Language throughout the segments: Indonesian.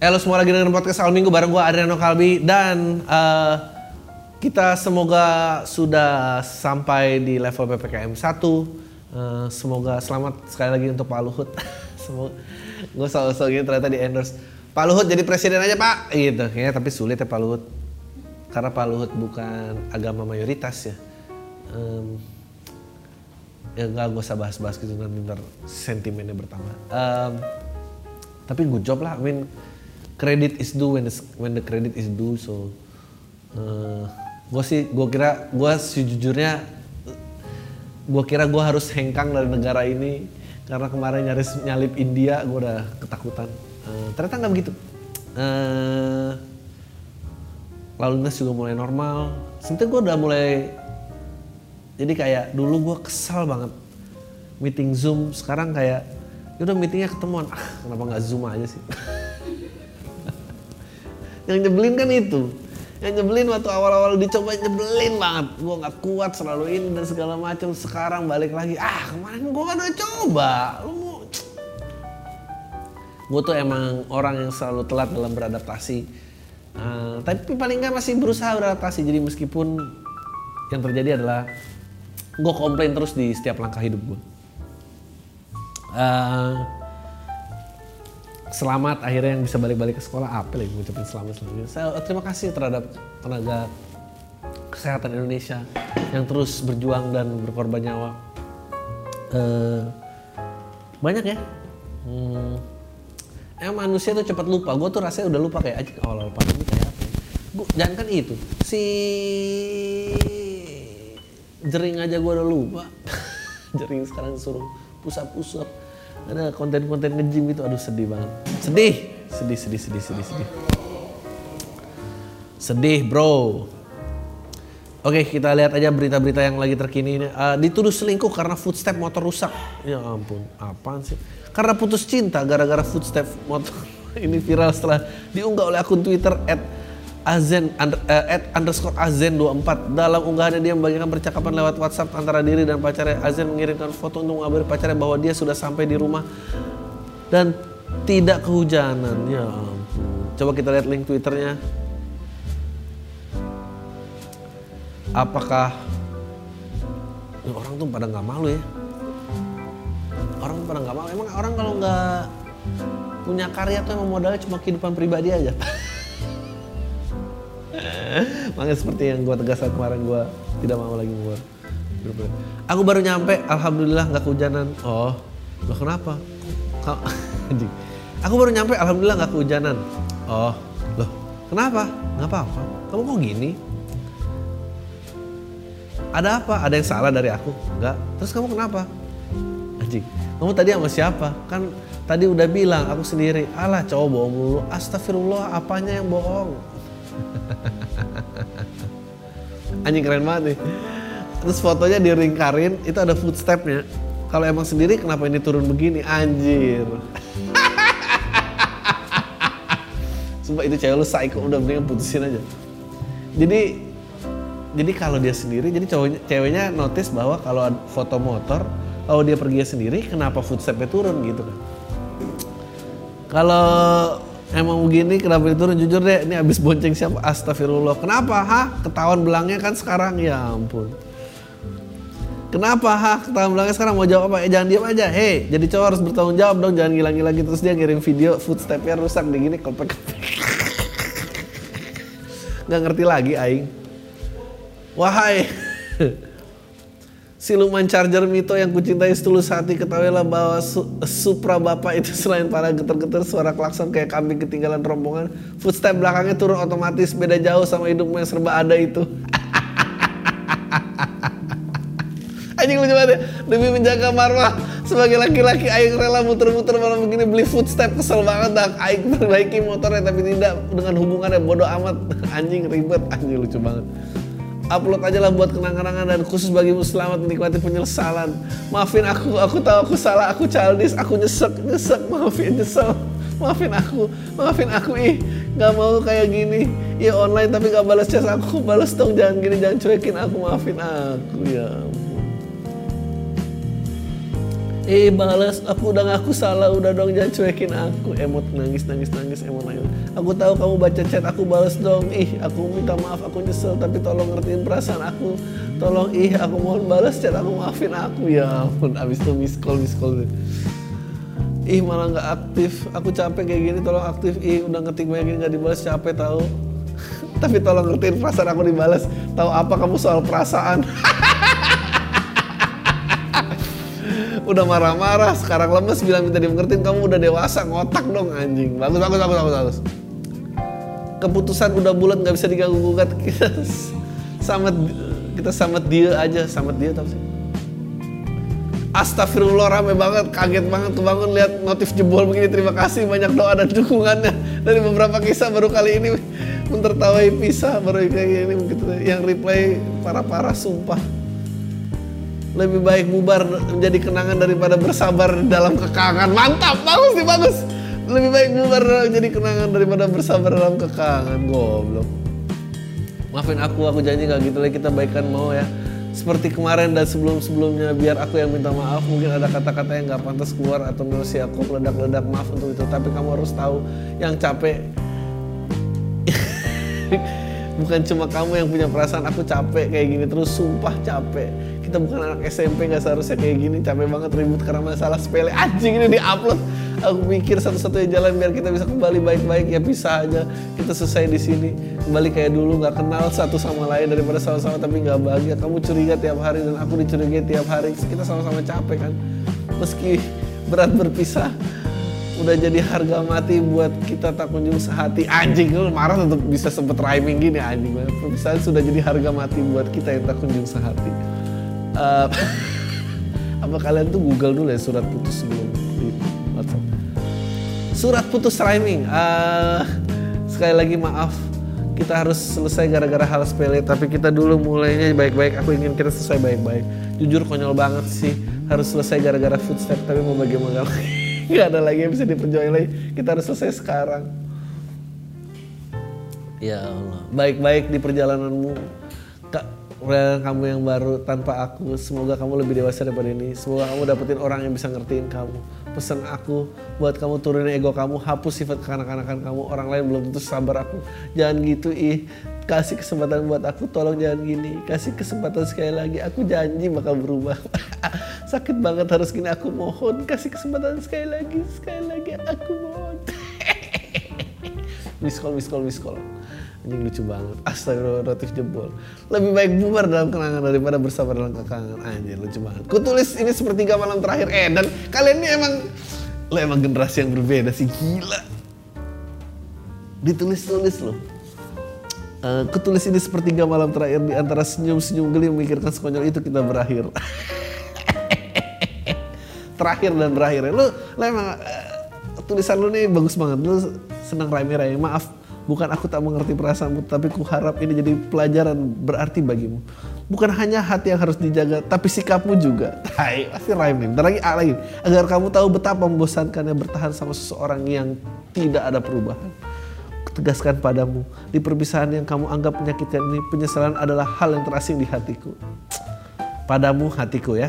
Halo semua lagi dengan podcast Al Minggu bareng gue Adriano Kalbi dan eh, kita semoga sudah sampai di level PPKM 1. Eh, semoga selamat sekali lagi untuk Pak Luhut. semoga gue selalu gini ternyata di endorse. Pak Luhut jadi presiden aja Pak, gitu. Kayaknya tapi sulit ya Pak Luhut. Karena Pak Luhut bukan agama mayoritas ya. Em, ya nggak gue usah bahas-bahas gitu nanti ntar sentimennya bertambah. Em, tapi good job lah. I mean, credit is due when the, when the credit is due. So, gue sih, gue kira, gue sejujurnya, gue kira gue harus hengkang dari negara ini karena kemarin nyaris nyalip India, gue udah ketakutan. Eh, ternyata nggak begitu. Eh, lalu lintas juga mulai normal. Sebenarnya gue udah mulai, jadi kayak dulu gue kesal banget meeting zoom, sekarang kayak ya udah meetingnya ketemuan, ah kenapa nggak zoom aja sih? yang nyebelin kan itu. Yang nyebelin waktu awal-awal dicoba nyebelin banget. Gue nggak kuat selalu ini dan segala macam. Sekarang balik lagi ah kemarin gue kan udah coba. Lu gue tuh emang orang yang selalu telat dalam beradaptasi. Eh, tapi paling nggak masih berusaha beradaptasi. Jadi meskipun yang terjadi adalah gue komplain terus di setiap langkah hidup gue Eh, selamat akhirnya yang bisa balik-balik ke sekolah apa lagi ngucapin selamat selanjutnya? Saya terima kasih terhadap tenaga kesehatan Indonesia yang terus berjuang dan berkorban nyawa. Eh, banyak ya? Hmm, emang manusia tuh cepat lupa. Gue tuh rasanya udah lupa kayak aja awal-awal pandemi kayak apa ya. Gua, jangan kan itu. Si jering aja gue udah lupa. Jering sekarang suruh pusat-pusat ada konten-konten nge-gym itu aduh sedih banget sedih sedih sedih sedih sedih sedih sedih bro Oke kita lihat aja berita-berita yang lagi terkini ini. Eh, dituduh selingkuh karena footstep motor rusak. Ya ampun, apaan sih? Karena putus cinta gara-gara footstep motor. ini viral setelah diunggah oleh akun Twitter at Azen under, eh, at underscore Azen 24 dalam unggahannya dia membagikan percakapan lewat WhatsApp antara diri dan pacarnya. Azen mengirimkan foto untuk mengabari pacarnya bahwa dia sudah sampai di rumah dan tidak kehujanan. Ya coba kita lihat link twitternya. Apakah ya orang tuh pada nggak malu ya? Orang tuh pada nggak malu. Emang orang kalau nggak punya karya tuh emang modalnya cuma kehidupan pribadi aja makanya seperti yang gue tegaskan kemarin gue tidak mau lagi ngeluar aku baru nyampe alhamdulillah nggak kehujanan oh loh kenapa aku baru nyampe alhamdulillah nggak kehujanan oh loh kenapa nggak apa-apa kamu kok gini ada apa? Ada yang salah dari aku? Enggak. Terus kamu kenapa? Anjing. Kamu tadi sama siapa? Kan tadi udah bilang aku sendiri. Alah cowok bohong dulu. Astagfirullah apanya yang bohong? Anjing keren banget nih. Terus fotonya diringkarin, itu ada footstepnya. Kalau emang sendiri kenapa ini turun begini? Anjir. Sumpah itu cewek lu psycho udah mendingan putusin aja. Jadi jadi kalau dia sendiri jadi cowoknya ceweknya notice bahwa kalau foto motor kalau dia pergi sendiri kenapa footstepnya turun gitu kan kalau emang begini kenapa dia turun jujur deh ini abis bonceng siapa astagfirullah kenapa hah ketahuan belangnya kan sekarang ya ampun Kenapa hah ketahuan belangnya sekarang mau jawab apa? Eh jangan diam aja. Hei, jadi cowok harus bertanggung jawab dong, jangan gila-gila gitu. Terus dia ngirim video footstepnya rusak di gini kopek. Nggak ngerti lagi aing. Wahai siluman charger Mito yang kucintai setulus hati ketahuilah bahwa Su- Supra Bapak itu selain para geter-geter suara klakson kayak kambing ketinggalan rombongan footstep belakangnya turun otomatis beda jauh sama hidupmu yang serba ada itu. Anjing lucu banget ya. Demi menjaga marwah sebagai laki-laki Aing rela muter-muter malam begini beli footstep kesel banget dah. Aing perbaiki motornya tapi tidak dengan hubungannya bodoh amat. Anjing ribet anjing lucu banget upload aja lah buat kenang-kenangan dan khusus bagimu selamat menikmati penyesalan. Maafin aku aku tahu aku salah aku childish aku nyesek nyesek. Maafin nyesel maafin aku maafin aku ih. Nggak mau kayak gini. Ya online tapi gak balas chat aku balas dong. Jangan gini jangan cuekin aku. Maafin aku ya Eh balas, aku udah ngaku salah, udah dong jangan cuekin aku. Emot nangis, nangis, nangis, emot nangis. Aku tahu kamu baca chat, aku balas dong. Ih, aku minta maaf, aku nyesel, tapi tolong ngertiin perasaan aku. Tolong, ih, aku mohon balas chat, aku maafin aku. Ya ampun, abis itu miss call, miss call. Ih, malah nggak aktif. Aku capek kayak gini, tolong aktif. Ih, udah ngetik banyak nggak dibalas, capek tahu. tapi tolong ngertiin perasaan aku dibalas. Tahu apa kamu soal perasaan? udah marah-marah sekarang lemes bilang minta dimengertiin kamu udah dewasa ngotak dong anjing. Bagus bagus bagus bagus bagus. Keputusan udah bulat nggak bisa diganggu gugat. Kita sama kita sama dia aja sama dia tau sih. Astagfirullah rame banget, kaget banget kebangun lihat notif jebol begini. Terima kasih banyak doa dan dukungannya. Dari beberapa kisah baru kali ini mentertawai pisah baru kayak gini begitu. Yang reply para-para sumpah lebih baik bubar menjadi kenangan daripada bersabar dalam kekangan. Mantap, bagus sih bagus. Lebih baik bubar menjadi kenangan daripada bersabar dalam kekangan. Goblok. Maafin aku, aku janji gak gitu lagi kita baikkan mau ya. Seperti kemarin dan sebelum-sebelumnya biar aku yang minta maaf mungkin ada kata-kata yang gak pantas keluar atau menurut aku meledak-ledak maaf untuk itu tapi kamu harus tahu yang capek bukan cuma kamu yang punya perasaan aku capek kayak gini terus sumpah capek kita bukan anak SMP nggak seharusnya kayak gini. Capek banget ribut karena masalah sepele. Anjing ini diupload. Aku mikir satu-satunya jalan biar kita bisa kembali baik-baik. Ya bisa aja. Kita selesai di sini. Kembali kayak dulu nggak kenal satu sama lain daripada sama-sama tapi nggak bahagia. Kamu curiga tiap hari dan aku dicurigai tiap hari. Kita sama-sama capek kan? Meski berat berpisah udah jadi harga mati buat kita tak kunjung sehati. Anjing lu marah tetap bisa sempet rhyming gini anjing. Perpisahan sudah jadi harga mati buat kita yang tak kunjung sehati uh, apa kalian tuh google dulu ya surat putus sebelum di WhatsApp. Surat putus rhyming. Uh, sekali lagi maaf kita harus selesai gara-gara hal sepele tapi kita dulu mulainya baik-baik. Aku ingin kita selesai baik-baik. Jujur konyol banget sih. Harus selesai gara-gara footstep tapi mau bagaimana nggak ada lagi yang bisa diperjuangin lagi. Kita harus selesai sekarang. Ya Allah. Baik-baik di perjalananmu. Kak, kamu yang baru tanpa aku semoga kamu lebih dewasa daripada ini. Semoga kamu dapetin orang yang bisa ngertiin kamu. Pesan aku buat kamu turunin ego kamu hapus sifat kekanak-kanakan kamu. Orang lain belum tentu sabar aku. Jangan gitu ih. Kasih kesempatan buat aku tolong jangan gini. Kasih kesempatan sekali lagi aku janji bakal berubah. Sakit banget harus gini aku mohon. Kasih kesempatan sekali lagi sekali lagi aku mohon. Miss call miss call miss call anjing lucu banget astaga notif jebol lebih baik bubar dalam kenangan daripada bersabar dalam kekangan anjir lucu banget ku tulis ini sepertiga malam terakhir eh dan kalian ini emang lo emang generasi yang berbeda sih gila ditulis-tulis loh Uh, kutulis ini sepertiga malam terakhir di antara senyum-senyum geli memikirkan sekonyol itu kita berakhir. terakhir dan berakhir. Lu, lu emang uh, tulisan lu nih bagus banget. Lu senang rame-rame. Maaf, bukan aku tak mengerti perasaanmu, tapi ku harap ini jadi pelajaran berarti bagimu. Bukan hanya hati yang harus dijaga, tapi sikapmu juga. Tai, pasti rhyme nih. Lagi, ah, lagi. Agar kamu tahu betapa membosankannya bertahan sama seseorang yang tidak ada perubahan tegaskan padamu di perpisahan yang kamu anggap menyakitkan ini penyesalan adalah hal yang terasing di hatiku padamu hatiku ya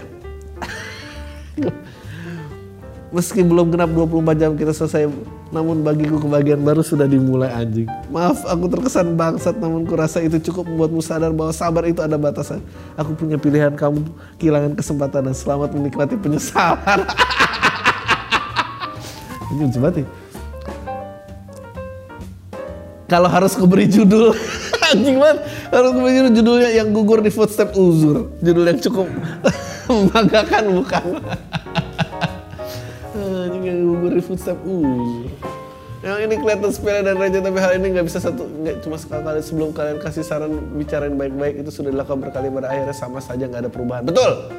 meski belum genap 24 jam kita selesai namun bagiku kebahagiaan baru sudah dimulai anjing. Maaf aku terkesan bangsat namun kurasa itu cukup membuatmu sadar bahwa sabar itu ada batasan. Aku punya pilihan kamu kehilangan kesempatan dan selamat menikmati penyesalan. Ini lucu banget kalau harus kuberi judul anjing banget. Harus kuberi judul judulnya yang gugur di footstep uzur. Judul yang cukup membanggakan bukan di footstep uzur yang ini kelihatan sepele dan receh tapi hal ini nggak bisa satu nggak cuma sekali kali sebelum kalian kasih saran bicarain baik-baik itu sudah dilakukan berkali pada akhirnya sama saja nggak ada perubahan betul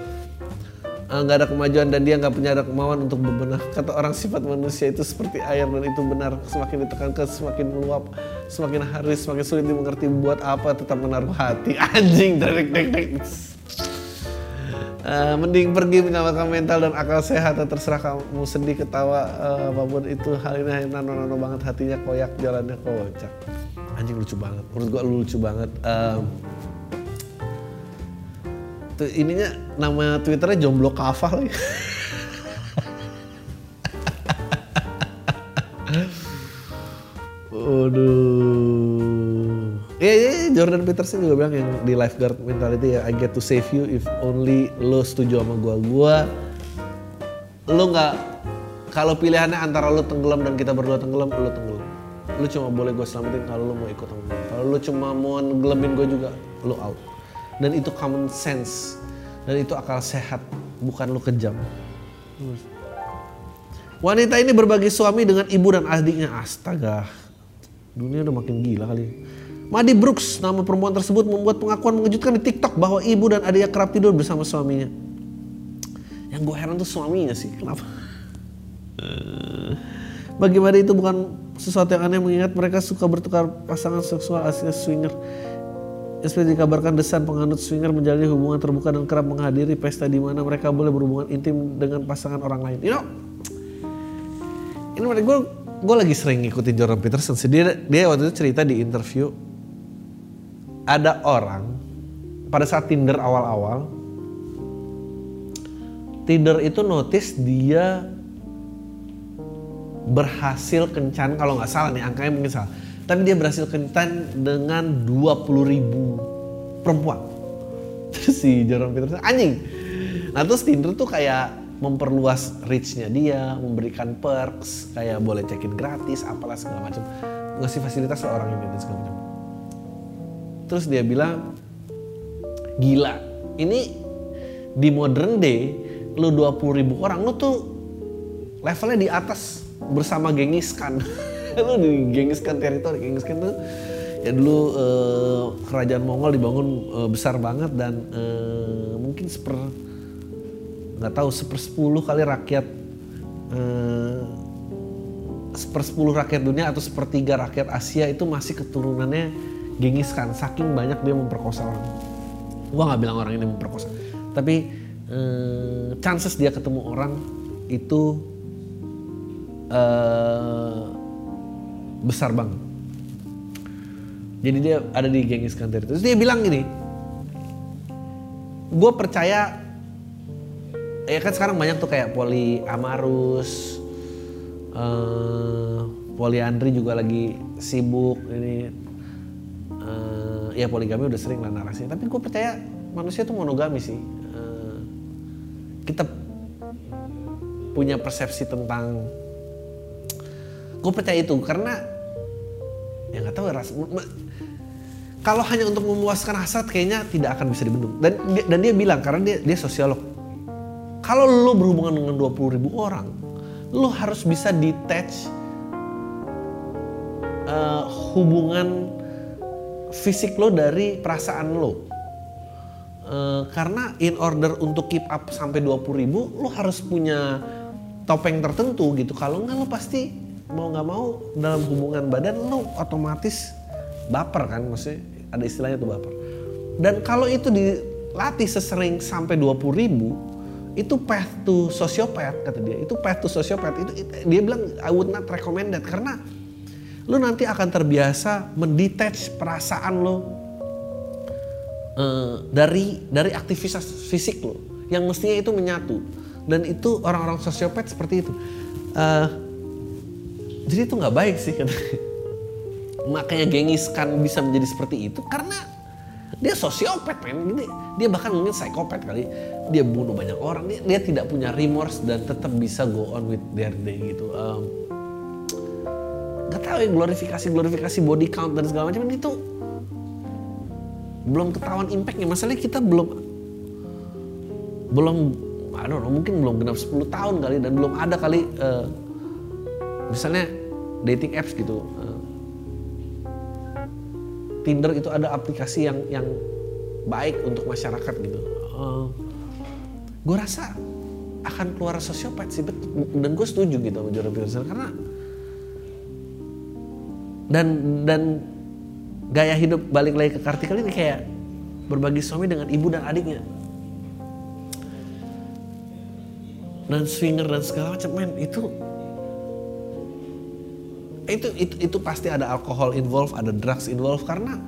eh, nggak ada kemajuan dan dia nggak punya ada kemauan untuk bebenah. Kata orang sifat manusia itu seperti air dan itu benar. Semakin ditekankan semakin meluap, semakin hari semakin sulit dimengerti buat apa tetap menaruh hati. Anjing dek dek dek. Uh, mending pergi menyelamatkan mental dan akal sehat. Dan terserah kamu sedih ketawa uh, apa pun itu hal ini nano nano banget. Hatinya koyak jalannya kocak. Anjing lucu banget. Menurut gua lucu banget. Uh, tuh ininya nama twitternya jomblo kafah lagi. Aduh. Jordan Peterson juga bilang yang di lifeguard mentality ya I get to save you if only lo setuju sama gua. Gua lo nggak kalau pilihannya antara lo tenggelam dan kita berdua tenggelam, lo tenggelam. Lo cuma boleh gue selamatin kalau lo mau ikut sama gue. Kalau lo cuma mau ngeggelamin gue juga, lo out. Dan itu common sense. Dan itu akal sehat, bukan lo kejam. Wanita ini berbagi suami dengan ibu dan adiknya. Astaga, dunia udah makin gila kali. Madi Brooks, nama perempuan tersebut membuat pengakuan mengejutkan di TikTok bahwa ibu dan adiknya kerap tidur bersama suaminya. Yang gue heran tuh suaminya sih, kenapa? Bagi Madi itu bukan sesuatu yang aneh mengingat mereka suka bertukar pasangan seksual aslinya swinger. Seperti dikabarkan desain penganut swinger menjalani hubungan terbuka dan kerap menghadiri pesta di mana mereka boleh berhubungan intim dengan pasangan orang lain. You know, ini menurut gue, gue lagi sering ngikutin Jordan Peterson. Dia, dia waktu itu cerita di interview ada orang pada saat Tinder awal-awal Tinder itu notice dia berhasil kencan kalau nggak salah nih angkanya mungkin salah. Tapi dia berhasil kencan dengan 20 ribu perempuan. Terus si Jordan Peterson anjing. Nah terus Tinder tuh kayak memperluas reach-nya dia memberikan perks kayak boleh check-in gratis apalah segala macam. Ngasih fasilitas ke orang ini segala macam terus dia bilang gila ini di modern day lu 20 ribu orang lu tuh levelnya di atas bersama Gengiskan lu di Gengiskan teritori Gengiskan tuh ya dulu eh, kerajaan Mongol dibangun eh, besar banget dan eh, mungkin seper nggak tahu sepersepuluh kali rakyat eh, sepersepuluh rakyat dunia atau sepertiga rakyat Asia itu masih keturunannya Genghis Khan saking banyak dia memperkosa orang. Gua nggak bilang orang ini memperkosa. Tapi eh, chances dia ketemu orang itu eh, besar banget. Jadi dia ada di Genghis Khan terus dia bilang gini gue percaya ya kan sekarang banyak tuh kayak poli amarus uh, poliandri juga lagi sibuk ini ya poligami udah sering lah narasinya tapi gue percaya manusia tuh monogami sih. Uh, kita punya persepsi tentang gue percaya itu karena ya nggak tahu ya, ras kalau hanya untuk memuaskan hasrat kayaknya tidak akan bisa dibendung. Dan dan dia bilang karena dia dia sosiolog kalau lo berhubungan dengan 20 ribu orang lo harus bisa detach uh, hubungan fisik lo dari perasaan lo. Uh, karena in order untuk keep up sampai 20 ribu lo harus punya topeng tertentu gitu. Kalau nggak lo pasti mau nggak mau dalam hubungan badan lo otomatis baper kan, maksudnya ada istilahnya tuh baper. Dan kalau itu dilatih sesering sampai 20 ribu, itu path to sociopath kata dia. Itu path to sociopath itu, itu dia bilang I would not recommend that karena lu nanti akan terbiasa mendetach perasaan lo uh, dari dari aktivitas fisik lo yang mestinya itu menyatu. Dan itu orang-orang sosiopat seperti itu. Uh, jadi itu nggak baik sih makanya gengis kan bisa menjadi seperti itu karena dia sosiopat men. Dia, dia bahkan mungkin psikopat kali. Dia bunuh banyak orang. Dia, dia tidak punya remorse dan tetap bisa go on with their day gitu. Um, nggak tahu ya glorifikasi glorifikasi body count dan segala macam itu belum ketahuan impactnya. Masalahnya kita belum belum I mungkin belum genap 10 tahun kali dan belum ada kali uh, misalnya dating apps gitu uh, Tinder itu ada aplikasi yang yang baik untuk masyarakat gitu. Uh, gue rasa akan keluar sosiopat sih dan gue setuju gitu sama Jordan Peterson karena dan dan gaya hidup balik lagi ke Kartikal ini kayak berbagi suami dengan ibu dan adiknya. Dan swinger dan segala macam men itu itu itu itu pasti ada alkohol involved ada drugs involved karena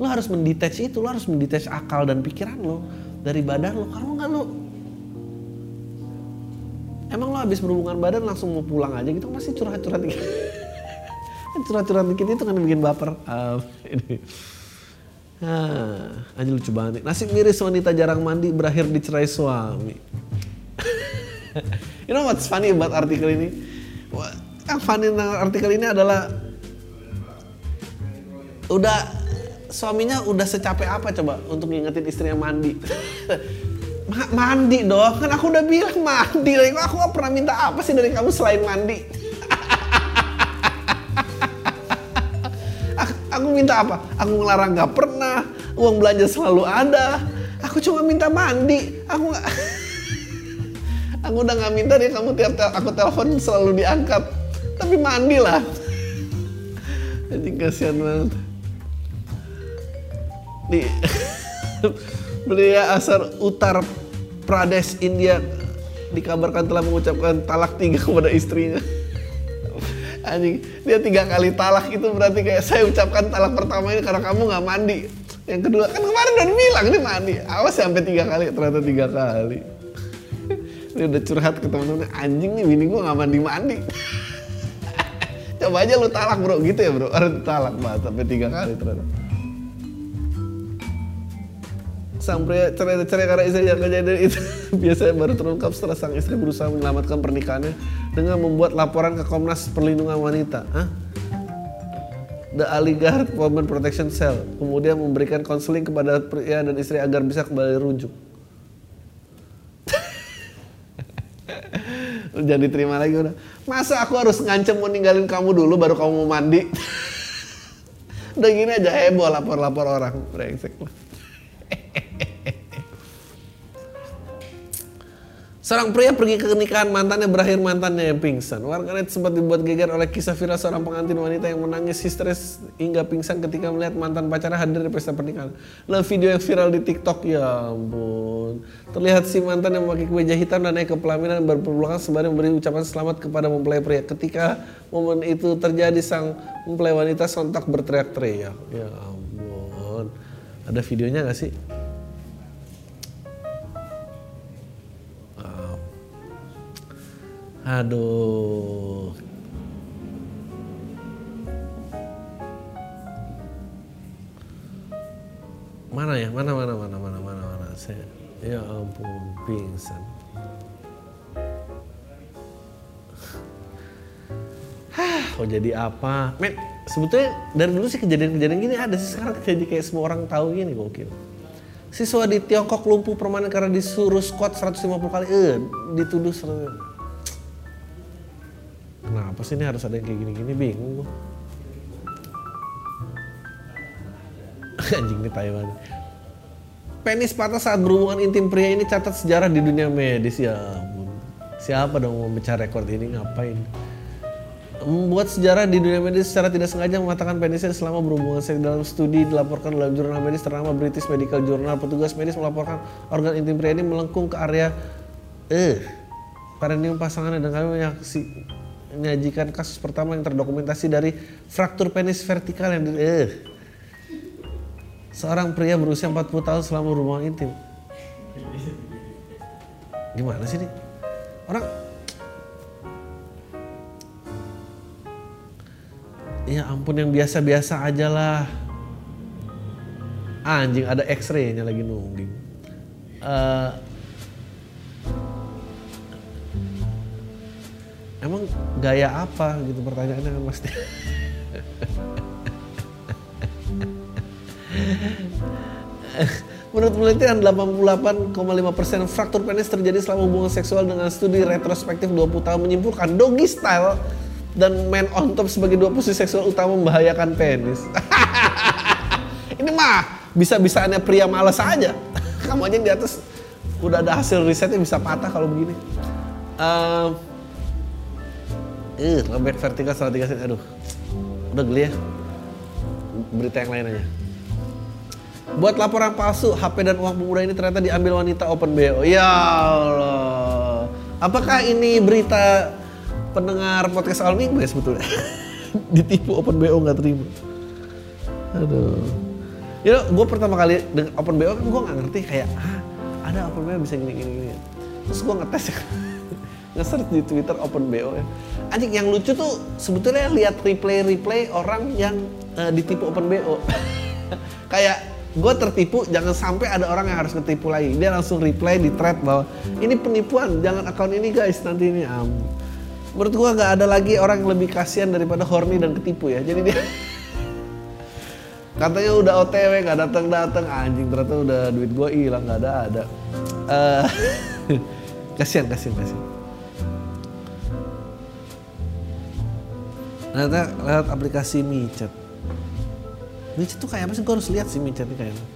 lo harus mendetach itu lo harus mendetach akal dan pikiran lo dari badan lo. Kalau nggak lo emang lo habis berhubungan badan langsung mau pulang aja gitu masih curhat-curhat dikit curhat-curhat dikit itu kan bikin baper um, ini Ah, aja lucu banget. Nasib miris wanita jarang mandi berakhir dicerai suami. you know what's funny about artikel ini? Yang funny tentang artikel ini adalah udah suaminya udah secapek apa coba untuk ngingetin istrinya mandi. Ma mandi dong, kan aku udah bilang mandi. Aku gak pernah minta apa sih dari kamu selain mandi. Aku minta apa? Aku ngelarang gak pernah. Uang belanja selalu ada. Aku cuma minta mandi. Aku gak... aku udah gak minta deh kamu tiap tel aku telepon selalu diangkat. Tapi mandi lah. Jadi kasihan banget. Di Belia Asar Uttar Pradesh India dikabarkan telah mengucapkan talak tiga kepada istrinya anjing dia tiga kali talak itu berarti kayak saya ucapkan talak pertama ini karena kamu nggak mandi. Yang kedua kan kemarin udah bilang nih mandi. Awas sampai tiga kali ternyata tiga kali. Ini udah curhat ke temen-temen anjing nih bini gue nggak mandi mandi coba aja lu talak bro. Gitu ya bro. Harus talak banget sampai tiga kali ternyata sang pria cerai-cerai karena istri yang kejadian itu biasanya baru terungkap setelah sang istri berusaha menyelamatkan pernikahannya dengan membuat laporan ke Komnas Perlindungan Wanita. Hah? The Aligarh Women Protection Cell kemudian memberikan konseling kepada pria dan istri agar bisa kembali rujuk. Jadi terima lagi udah. Masa aku harus ngancem mau ninggalin kamu dulu baru kamu mau mandi? udah gini aja heboh lapor-lapor orang. Brengsek lah. Seorang pria pergi ke nikahan mantannya berakhir mantannya yang pingsan. Warganet sempat dibuat geger oleh kisah viral seorang pengantin wanita yang menangis histeris hingga pingsan ketika melihat mantan pacarnya hadir di pesta pernikahan. Dalam video yang viral di TikTok, ya ampun. Terlihat si mantan yang memakai kemeja hitam dan naik ke pelaminan berpelukan sembari memberi ucapan selamat kepada mempelai pria. Ketika momen itu terjadi, sang mempelai wanita sontak berteriak-teriak. Ya ampun. Ada videonya gak sih? Aduh. Mana ya? Mana mana mana mana mana mana. Saya ya ampun pingsan. Hah, kok jadi apa? Men, sebetulnya dari dulu sih kejadian-kejadian gini ada sih sekarang jadi kayak semua orang tahu gini gokil. Siswa di Tiongkok lumpuh permanen karena disuruh squat 150 kali, eh, dituduh Kenapa sih ini harus ada yang kayak gini-gini bingung gue. Anjing ini Taiwan. Penis patah saat berhubungan intim pria ini catat sejarah di dunia medis ya ampun. Siapa dong mau mencari rekor ini ngapain? Membuat sejarah di dunia medis secara tidak sengaja mengatakan penisnya selama berhubungan seks dalam studi dilaporkan dalam jurnal medis ternama British Medical Journal. Petugas medis melaporkan organ intim pria ini melengkung ke area eh perineum pasangannya dan kami menyaksikan menyajikan kasus pertama yang terdokumentasi dari fraktur penis vertikal yang eh, seorang pria berusia 40 tahun selama berhubungan intim. Gimana sih nih? Orang Ya ampun yang biasa-biasa aja lah. Anjing ada X-ray-nya lagi nungging. Uh, emang gaya apa gitu pertanyaannya kan pasti Menurut penelitian, 88,5% fraktur penis terjadi selama hubungan seksual dengan studi retrospektif 20 tahun menyimpulkan doggy style dan man on top sebagai dua posisi seksual utama membahayakan penis. Ini mah bisa-bisanya pria malas aja. Kamu aja di atas udah ada hasil risetnya bisa patah kalau begini. Um, eh, lembek vertikal salah tiga sen. Aduh, udah geli ya. Berita yang lain aja. Buat laporan palsu, HP dan uang pemuda ini ternyata diambil wanita open BO. Ya Allah. Apakah ini berita pendengar podcast awal minggu ya sebetulnya? Ditipu open BO nggak terima. Aduh. Ya, gue pertama kali dengan open BO kan gue nggak ngerti kayak ah, ada open BO bisa gini gini gini. Terus gue ngetes ya. nge-search di Twitter open BO ya. Anjing yang lucu tuh sebetulnya lihat replay-replay orang yang uh, ditipu open BO. kayak gue tertipu jangan sampai ada orang yang harus ketipu lagi. Dia langsung reply di thread bahwa ini penipuan jangan akun ini guys nanti ini. Am menurut gue nggak ada lagi orang yang lebih kasihan daripada horny dan ketipu ya. Jadi dia katanya udah otw nggak datang datang anjing ternyata udah duit gue hilang nggak ada ada uh, kasihan kasihan kasihan ternyata lewat aplikasi micet Micet tuh kayak apa sih? Gue harus lihat sih micetnya kayak apa.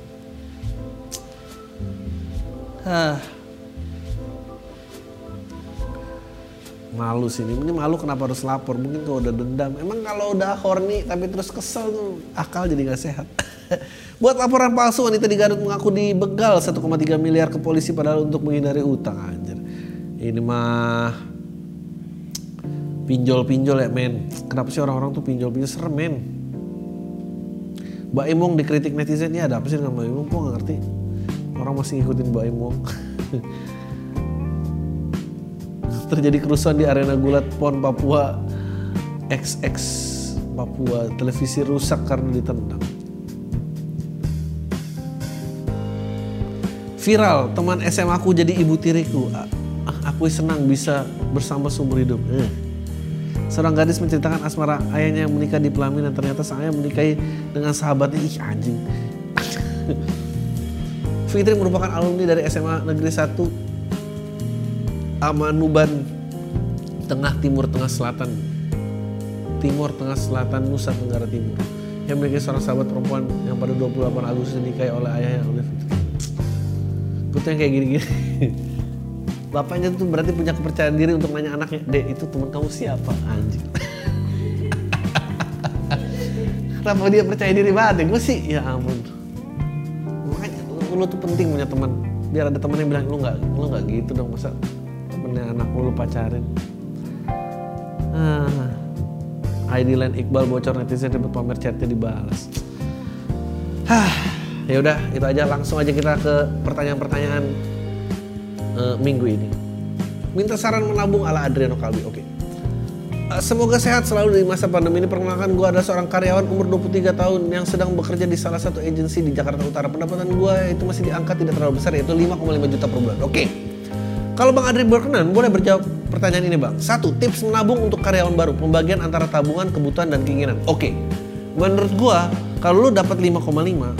Hah. Malu sih ini. Ini malu kenapa harus lapor? Mungkin kalau udah dendam. Emang kalau udah horny tapi terus kesel tuh akal jadi nggak sehat. Buat laporan palsu wanita di Garut mengaku dibegal 1,3 miliar ke polisi padahal untuk menghindari utang anjir. Ini mah pinjol-pinjol ya men. Kenapa sih orang-orang tuh pinjol-pinjol serem men? Mbak Imong dikritik netizen ya ada apa sih dengan Mbak Imong? Kok gak ngerti. Orang masih ngikutin Mbak Imong. Terjadi kerusuhan di arena gulat PON Papua XX Papua televisi rusak karena ditendang. Viral, teman SMA aku jadi ibu tiriku. Aku senang bisa bersama seumur hidup. Eh. Seorang gadis menceritakan asmara ayahnya yang menikah di pelaminan ternyata sang ayah menikahi dengan sahabatnya. Ih anjing. Fitri merupakan alumni dari SMA Negeri 1 Amanuban Tengah Timur Tengah Selatan Timur Tengah Selatan Nusa Tenggara Timur yang memiliki seorang sahabat perempuan yang pada 28 Agustus dinikahi oleh ayahnya oleh Fitri. Putih yang kayak gini-gini. bapaknya tuh berarti punya kepercayaan diri untuk nanya anaknya dek itu teman kamu siapa anjing? Kenapa dia percaya diri banget ya? Gue sih ya ampun. Makanya lu, lu tuh penting punya teman. Biar ada teman yang bilang lu nggak lu nggak gitu dong masa temennya anak lu, pacarin? Ah. ID Line Iqbal bocor netizen ribut pamer chatnya dibalas. Hah, ya udah itu aja. Langsung aja kita ke pertanyaan-pertanyaan uh, minggu ini. Minta saran menabung ala Adriano Kalbi. Oke. Okay. Eh, semoga sehat selalu di masa pandemi ini. Perkenalkan gue adalah seorang karyawan umur 23 tahun yang sedang bekerja di salah satu agensi di Jakarta Utara. Pendapatan gue itu masih diangkat tidak terlalu besar yaitu 5,5 juta per bulan. Oke. Okay. Kalau Bang Adri berkenan, boleh berjawab pertanyaan ini Bang. Satu, tips menabung untuk karyawan baru. Pembagian antara tabungan, kebutuhan, dan keinginan. Oke. Okay. Menurut gue, kalau lu dapat 5,5,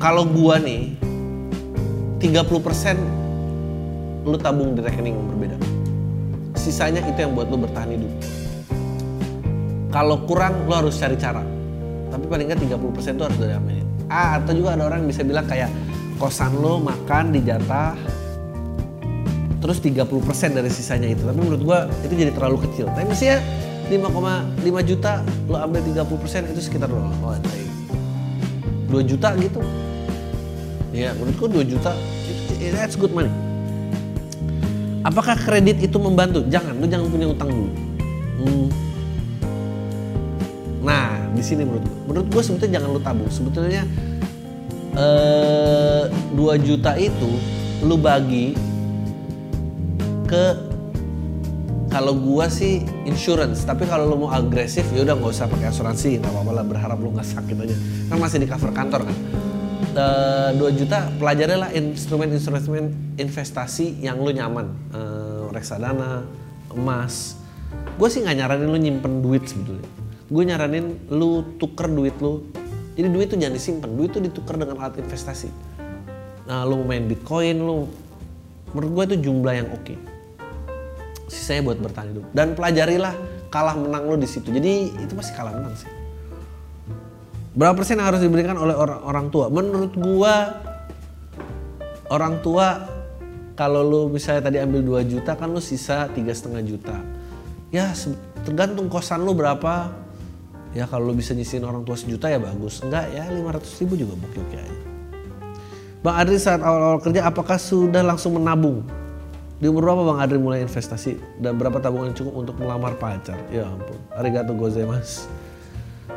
kalau gua nih 30% lu tabung di rekening yang berbeda. Sisanya itu yang buat lu bertahan hidup. Kalau kurang lu harus cari cara. Tapi paling nggak 30% itu harus diamalin. Ah, atau juga ada orang yang bisa bilang kayak kosan lo makan dijatah terus 30% dari sisanya itu. Tapi menurut gua itu jadi terlalu kecil. Tapi misalnya 5,5 juta lo ambil 30% itu sekitar oh, 2 juta gitu ya menurutku 2 juta that's good money. Apakah kredit itu membantu? Jangan lu jangan punya utang dulu. Hmm. nah di sini menurut gue menurut gue sebetulnya jangan lu tabung. Sebetulnya eh, 2 juta itu lu bagi ke kalau gua sih insurance. Tapi kalau lu mau agresif ya udah nggak usah pakai asuransi nggak apa-apa lah berharap lu nggak sakit aja. Kan masih di cover kantor kan 2 juta pelajarilah instrumen-instrumen investasi yang lu nyaman. Uh, reksadana emas. Gue sih nggak nyaranin lu nyimpen duit sebetulnya. Gue nyaranin lu tuker duit lu. Jadi duit tuh jangan disimpan duit tuh ditukar dengan alat investasi. Nah lu main bitcoin lu menurut gue itu jumlah yang oke. Okay. sisanya buat bertahan hidup. Dan pelajarilah kalah menang lu di situ. Jadi itu pasti kalah menang sih Berapa persen yang harus diberikan oleh orang orang tua? Menurut gua orang tua kalau lu misalnya tadi ambil 2 juta kan lu sisa tiga setengah juta. Ya tergantung kosan lu berapa. Ya kalau lu bisa nyisihin orang tua sejuta ya bagus. Enggak ya 500 ribu juga oke oke aja. Bang Adri saat awal-awal kerja apakah sudah langsung menabung? Di umur berapa Bang Adri mulai investasi? Dan berapa tabungan cukup untuk melamar pacar? Ya ampun. Arigato gozaimasu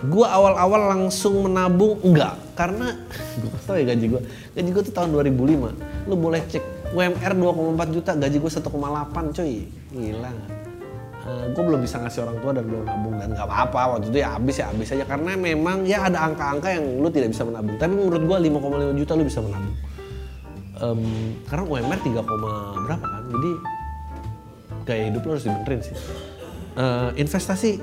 Gue awal-awal langsung menabung enggak. Karena gue tau ya gaji gue gaji gue tuh tahun 2005 lu boleh cek UMR 2,4 juta gaji gue 1,8 coy. Gila uh, gue belum bisa ngasih orang tua dan belum nabung dan nggak apa-apa. Waktu itu ya habis ya habis aja. Karena memang ya ada angka-angka yang lu tidak bisa menabung. Tapi menurut gue 5,5 juta lu bisa menabung. Um, karena UMR 3, berapa kan? Jadi gaya hidup lu harus dibenerin sih. Uh, investasi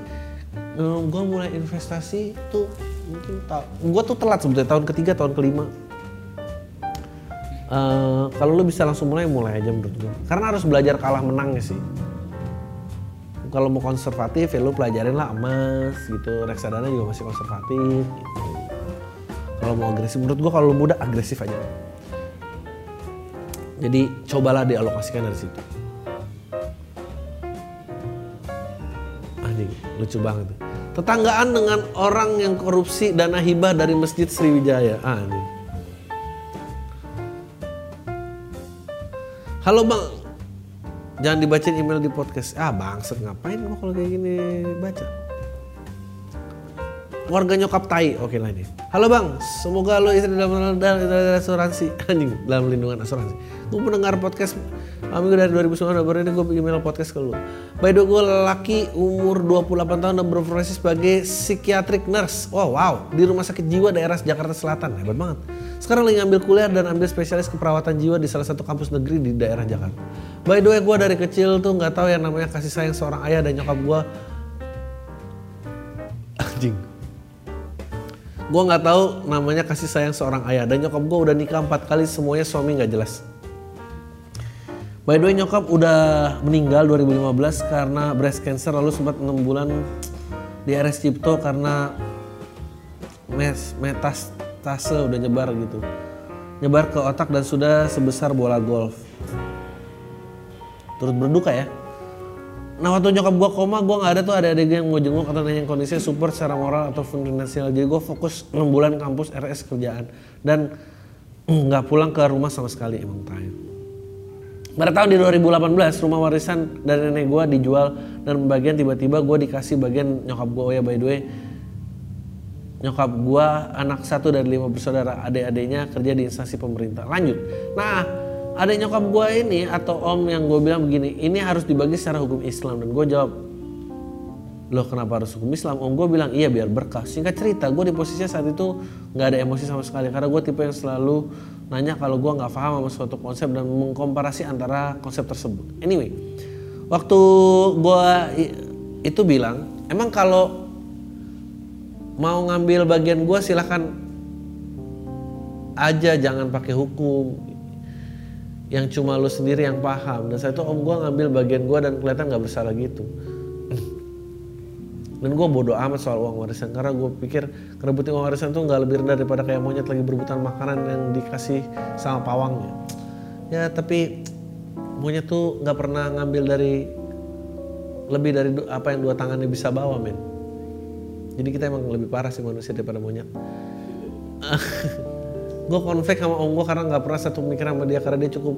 uh, gue mulai investasi tuh mungkin gue tuh telat sebetulnya tahun ketiga tahun kelima. Uh, kalau lu bisa langsung mulai mulai aja menurut gue karena harus belajar kalah menangnya sih. Kalau mau konservatif ya lu pelajarin lah emas gitu. Reksadana juga masih konservatif gitu. kalau mau agresif menurut gue kalau muda agresif aja. Jadi cobalah dialokasikan dari situ. Anjing lucu banget tuh Tetanggaan dengan orang yang korupsi dana hibah dari Masjid Sriwijaya. Ah, ini. Halo bang, jangan dibacain email di podcast. Ah bangset ngapain lo kalau kayak gini baca? Warga nyokap tai, oke lah ini. Halo bang, semoga lo istri dalam, dalam, dalam asuransi, anjing dalam lindungan asuransi. Gue mendengar podcast Minggu dari 2009 baru ini gue email podcast ke lu. By the way gue laki umur 28 tahun dan berprofesi sebagai psikiatrik nurse. Wow, wow. Di rumah sakit jiwa daerah Jakarta Selatan. Hebat banget. Sekarang lagi ngambil kuliah dan ambil spesialis keperawatan jiwa di salah satu kampus negeri di daerah Jakarta. By the way gue dari kecil tuh nggak tahu yang namanya kasih sayang seorang ayah dan nyokap gue. Anjing. Gue nggak tahu namanya kasih sayang seorang ayah dan nyokap gue udah nikah empat kali semuanya suami nggak jelas. By the way nyokap udah meninggal 2015 karena breast cancer lalu sempat 6 bulan di RS Cipto karena mes, metastase udah nyebar gitu. Nyebar ke otak dan sudah sebesar bola golf. Turut berduka ya. Nah waktu nyokap gue koma gue gak ada tuh ada adik yang mau jenguk atau nanya kondisinya super secara moral atau finansial. Jadi gue fokus 6 bulan kampus RS kerjaan dan nggak pulang ke rumah sama sekali emang terakhir. Pada tahun di 2018 rumah warisan dari nenek gue dijual dan bagian tiba-tiba gue dikasih bagian nyokap gue oh ya by the way nyokap gue anak satu dari lima bersaudara adik-adiknya kerja di instansi pemerintah lanjut nah adik nyokap gue ini atau om yang gue bilang begini ini harus dibagi secara hukum Islam. Dan gue jawab loh kenapa harus hukum Islam? Om gue bilang iya biar berkah. Singkat cerita gue di posisinya saat itu nggak ada emosi sama sekali karena gue tipe yang selalu nanya kalau gue nggak paham sama suatu konsep dan mengkomparasi antara konsep tersebut. Anyway, waktu gue itu bilang, emang kalau mau ngambil bagian gue silahkan aja, jangan pakai hukum yang cuma lu sendiri yang paham. Dan saya itu om gue ngambil bagian gue dan kelihatan nggak bersalah gitu. Dan gue bodoh amat soal uang warisan. Karena gue pikir kerebutin uang warisan tuh nggak lebih rendah daripada kayak monyet lagi berebutan makanan yang dikasih sama pawangnya. Ya tapi monyet tuh nggak pernah ngambil dari lebih dari apa yang dua tangannya bisa bawa men. Jadi kita emang lebih parah sih manusia daripada monyet gue konflik sama om gue karena nggak pernah satu pemikiran sama dia karena dia cukup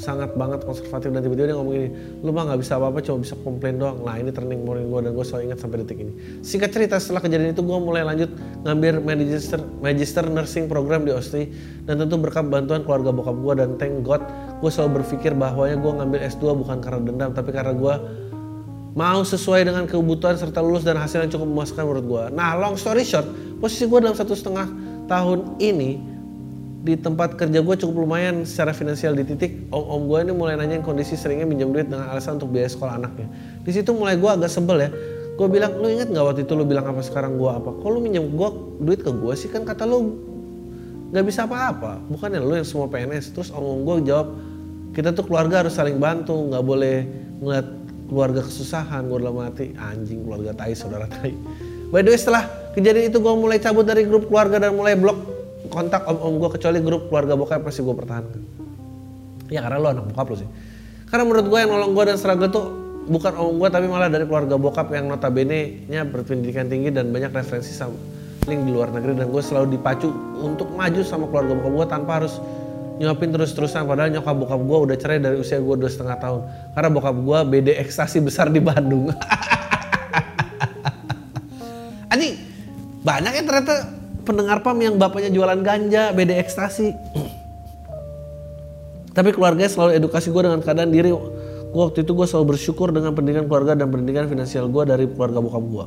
sangat banget konservatif dan tiba-tiba dia ngomong gini lu mah nggak bisa apa-apa cuma bisa komplain doang nah ini turning point gue dan gue selalu ingat sampai detik ini singkat cerita setelah kejadian itu gue mulai lanjut ngambil magister magister nursing program di Austria dan tentu berkat bantuan keluarga bokap gue dan thank God gue selalu berpikir bahwa ya gue ngambil S2 bukan karena dendam tapi karena gue mau sesuai dengan kebutuhan serta lulus dan hasil yang cukup memuaskan menurut gue. Nah long story short, posisi gue dalam satu setengah tahun ini di tempat kerja gue cukup lumayan secara finansial di titik. Om om gue ini mulai nanyain kondisi seringnya minjem duit dengan alasan untuk biaya sekolah anaknya. Di situ mulai gue agak sebel ya. Gue bilang lu inget nggak waktu itu lu bilang apa sekarang gue apa? Kok lu minjem gue duit ke gue sih? Kan kata lu nggak bisa apa-apa. Bukannya lu yang semua PNS terus om om gue jawab kita tuh keluarga harus saling bantu. Nggak boleh ngeliat keluarga kesusahan. Gue dalam hati anjing keluarga tai saudara tai. By the way setelah kejadian itu gue mulai cabut dari grup keluarga dan mulai blok kontak om-om gue kecuali grup keluarga bokap pasti gue pertahankan. Ya karena lo anak bokap lo sih. Karena menurut gue yang nolong gue dan struggle tuh bukan om gue tapi malah dari keluarga bokap yang notabene nya berpendidikan tinggi dan banyak referensi sama link di luar negeri dan gue selalu dipacu untuk maju sama keluarga bokap gue tanpa harus nyuapin terus-terusan padahal nyokap bokap gue udah cerai dari usia gue dua setengah tahun karena bokap gue BD ekstasi besar di Bandung anjing banyak ya ternyata pendengar PAM yang bapaknya jualan ganja, BD ekstasi. Tapi keluarganya selalu edukasi gue dengan keadaan diri. Gue waktu itu gue selalu bersyukur dengan pendidikan keluarga dan pendidikan finansial gue dari keluarga bokap gue.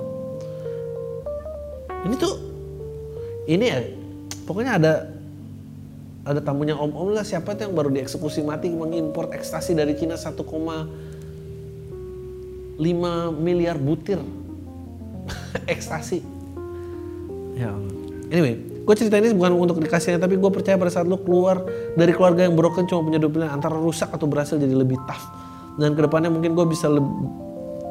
Ini tuh, ini ya, pokoknya ada ada tamunya om-om lah siapa tuh yang baru dieksekusi mati mengimpor ekstasi dari Cina 1,5 miliar butir ekstasi. Ya Allah. Anyway, gue cerita ini bukan untuk dikasihnya tapi gue percaya pada saat lo keluar dari keluarga yang broken cuma punya dua pilihan antara rusak atau berhasil jadi lebih tough. Dan ke depannya mungkin gue bisa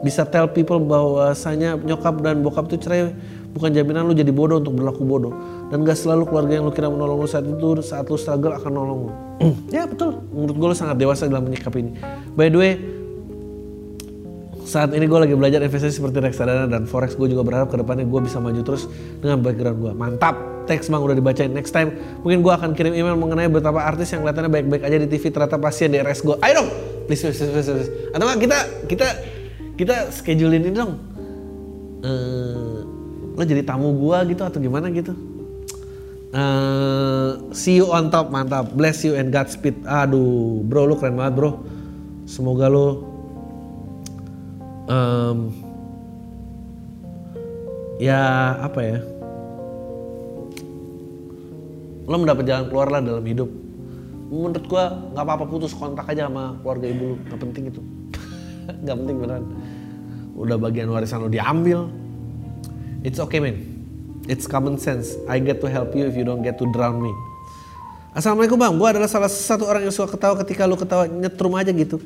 bisa tell people bahwasanya nyokap dan bokap tuh cerai bukan jaminan lu jadi bodoh untuk berlaku bodoh. Dan gak selalu keluarga yang lu kira menolong lu saat itu saat lu struggle akan nolong lu. Ya betul. Menurut gue lu sangat dewasa dalam menyikapi ini. By the way saat ini gue lagi belajar investasi seperti reksadana dan forex. Gue juga berharap ke depannya gue bisa maju terus dengan background gue mantap. Teks bang udah dibacain. Next time mungkin gue akan kirim email mengenai betapa artis yang kelihatannya baik-baik aja di TV ternyata pasien di RS gue ayo dong! Please please please please, atau nggak kita kita kita schedulein ini dong. Uh, lo jadi tamu gue gitu atau gimana gitu? Uh, see you on top. Mantap. Bless you and Godspeed. Aduh bro lo keren banget bro. Semoga lo um, ya apa ya? Lo mendapat jalan keluar lah dalam hidup. Menurut gua nggak apa-apa putus kontak aja sama keluarga ibu lo nggak penting itu. Nggak penting beneran. Udah bagian warisan lo diambil. It's okay man. It's common sense. I get to help you if you don't get to drown me. Assalamualaikum bang, gue adalah salah satu orang yang suka ketawa ketika lu ketawa nyetrum aja gitu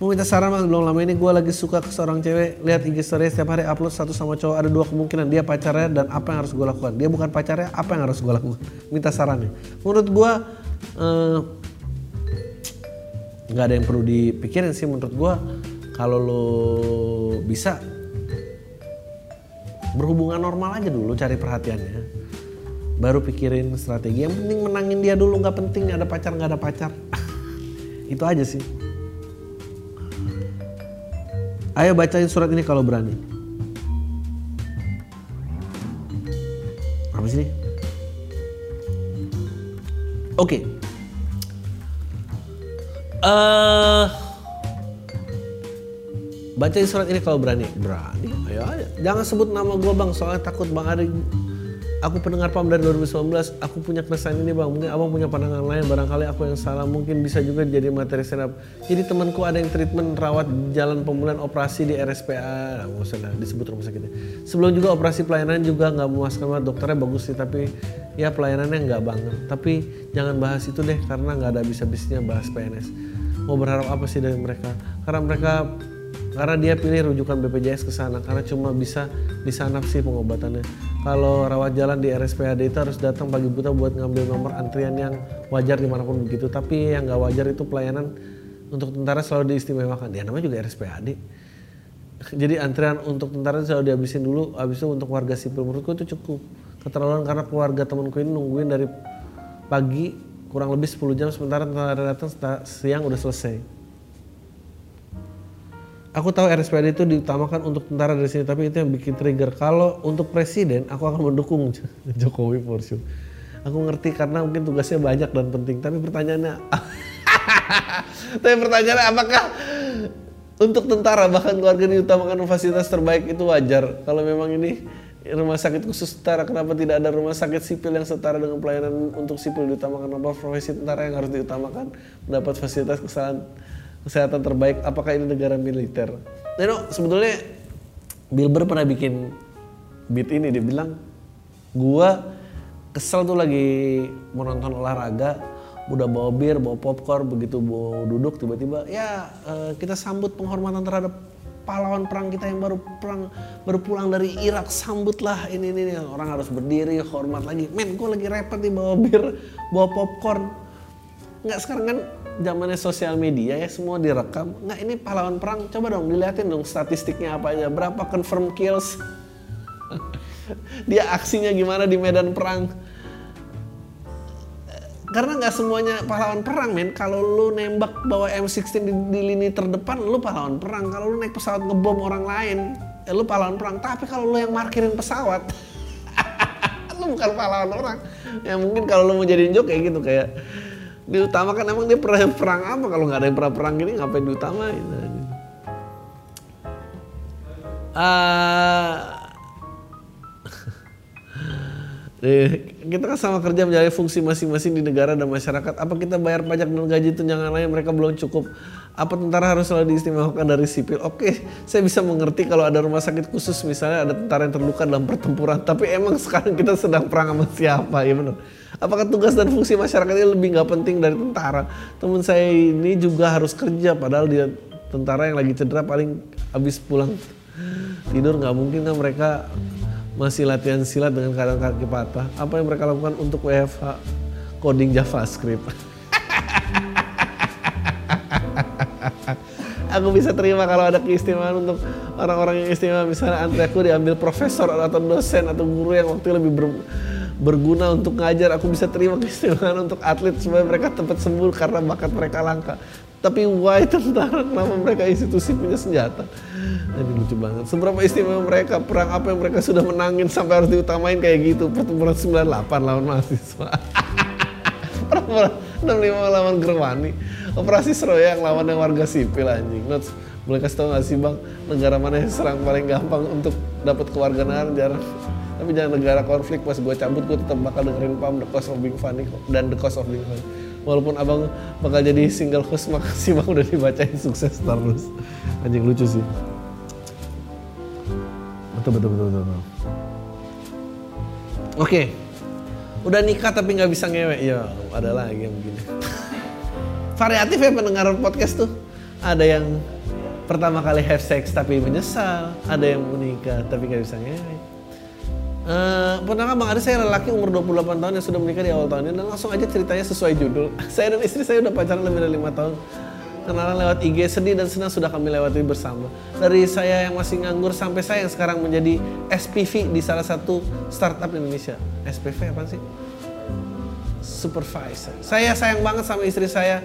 Mau minta saran bang, belum lama ini gue lagi suka ke seorang cewek. Lihat IG story setiap hari upload satu sama cowok. Ada dua kemungkinan, dia pacarnya dan apa yang harus gue lakukan. Dia bukan pacarnya, apa yang harus gue lakukan? Minta sarannya. Menurut gue eh, nggak ada yang perlu dipikirin sih menurut gue Kalau lo bisa berhubungan normal aja dulu cari perhatiannya. Baru pikirin strategi. Yang penting menangin dia dulu nggak penting ada pacar nggak ada pacar. Itu aja sih Ayo bacain surat ini kalau berani. Apa sih? Oke. Okay. Uh, bacain surat ini kalau berani. Berani. Ayo ayo. Jangan sebut nama gue bang, soalnya takut bang Ari aku pendengar PAM dari 2019, aku punya keresahan ini bang, mungkin abang punya pandangan lain, barangkali aku yang salah, mungkin bisa juga jadi materi stand up. Jadi temanku ada yang treatment rawat jalan pemulihan operasi di RSPA, nggak usah lah disebut rumah sakitnya. Sebelum juga operasi pelayanan juga nggak memuaskan banget, dokternya bagus sih, tapi ya pelayanannya nggak banget. Tapi jangan bahas itu deh, karena nggak ada bisa-bisanya bahas PNS. Mau berharap apa sih dari mereka? Karena mereka karena dia pilih rujukan BPJS ke sana karena cuma bisa di sana sih pengobatannya. Kalau rawat jalan di RSPAD itu harus datang pagi buta buat ngambil nomor antrian yang wajar di mana pun begitu. Tapi yang nggak wajar itu pelayanan untuk tentara selalu diistimewakan. Ya namanya juga RSPAD. Jadi antrian untuk tentara selalu dihabisin dulu, habis itu untuk warga sipil menurutku itu cukup keterlaluan karena keluarga temanku ini nungguin dari pagi kurang lebih 10 jam sementara tentara datang siang udah selesai aku tahu RSPAD itu diutamakan untuk tentara dari sini tapi itu yang bikin trigger. Kalau untuk presiden aku akan mendukung Jokowi for sure. Aku ngerti karena mungkin tugasnya banyak dan penting tapi pertanyaannya tapi pertanyaannya apakah untuk tentara bahkan keluarga diutamakan fasilitas terbaik itu wajar. Kalau memang ini rumah sakit khusus tentara kenapa tidak ada rumah sakit sipil yang setara dengan pelayanan untuk sipil diutamakan? Apa profesi tentara yang harus diutamakan? Mendapat fasilitas kesalahan kesehatan terbaik apakah ini negara militer nah, you sebetulnya Bill Burr pernah bikin beat ini dia bilang gua kesel tuh lagi mau nonton olahraga udah bawa bir bawa popcorn begitu mau duduk tiba-tiba ya uh, kita sambut penghormatan terhadap pahlawan perang kita yang baru perang baru pulang dari Irak sambutlah ini ini, ini. orang harus berdiri hormat lagi men gue lagi repot nih bawa bir bawa popcorn nggak sekarang kan zamannya sosial media ya semua direkam. Nggak ini pahlawan perang. Coba dong dilihatin dong statistiknya apa aja. Berapa confirm kills? Dia aksinya gimana di medan perang? Karena nggak semuanya pahlawan perang men. Kalau lu nembak bawa M16 di, di lini terdepan lu pahlawan perang. Kalau lu naik pesawat ngebom orang lain ya lu pahlawan perang. Tapi kalau lu yang markirin pesawat lu bukan pahlawan orang. Ya mungkin kalau lu mau jadi jok kayak gitu kayak diutamakan. Emang dia pernah perang apa? Kalau nggak ada yang pernah perang gini ngapain diutamain? Uh, kita kan sama kerja menjalani fungsi masing-masing di negara dan masyarakat. Apa kita bayar pajak dan gaji tunjangan lain? Mereka belum cukup? Apa tentara harus selalu diistimewakan dari sipil? Oke, saya bisa mengerti kalau ada rumah sakit khusus misalnya ada tentara yang terluka dalam pertempuran. Tapi emang sekarang kita sedang perang sama siapa? Ya benar. Apakah tugas dan fungsi masyarakat ini lebih nggak penting dari tentara? Teman saya ini juga harus kerja padahal dia tentara yang lagi cedera paling habis pulang tidur nggak mungkin kan mereka masih latihan silat dengan keadaan kaki patah. Apa yang mereka lakukan untuk WFH coding JavaScript? aku bisa terima kalau ada keistimewaan untuk orang-orang yang istimewa. Misalnya antara aku diambil profesor atau dosen atau guru yang waktu lebih ber, berguna untuk ngajar. Aku bisa terima keistimewaan untuk atlet supaya mereka tempat sembuh karena bakat mereka langka. Tapi why tentara? Kenapa mereka institusi punya senjata? Ini lucu banget. Seberapa istimewa mereka? Perang apa yang mereka sudah menangin sampai harus diutamain kayak gitu? Pertempuran 98 lawan mahasiswa. Pertempuran 65 lawan Gerwani operasi Seroya yang lawan yang warga sipil anjing. Not, boleh kasih tau gak sih bang? Negara mana yang serang paling gampang untuk dapat kewarganegaraan jarang tapi jangan negara konflik pas gue cabut gue tetap bakal dengerin pam the cost of being funny dan the cost of being funny. Walaupun abang bakal jadi single host makasih bang udah dibacain sukses terus. Anjing lucu sih. Betul betul betul betul, betul. oke. Udah nikah tapi nggak bisa ngewe. Ya ada lagi yang begini variatif ya pendengar podcast tuh ada yang pertama kali have sex tapi menyesal ada yang menikah tapi nggak bisa ngewe Uh, pernah Bang ada saya lelaki umur 28 tahun yang sudah menikah di awal tahun ini dan langsung aja ceritanya sesuai judul. Saya dan istri saya udah pacaran lebih dari lima tahun. Kenalan lewat IG, sedih dan senang sudah kami lewati bersama. Dari saya yang masih nganggur sampai saya yang sekarang menjadi SPV di salah satu startup Indonesia. SPV apa sih? Supervisor. Saya sayang banget sama istri saya.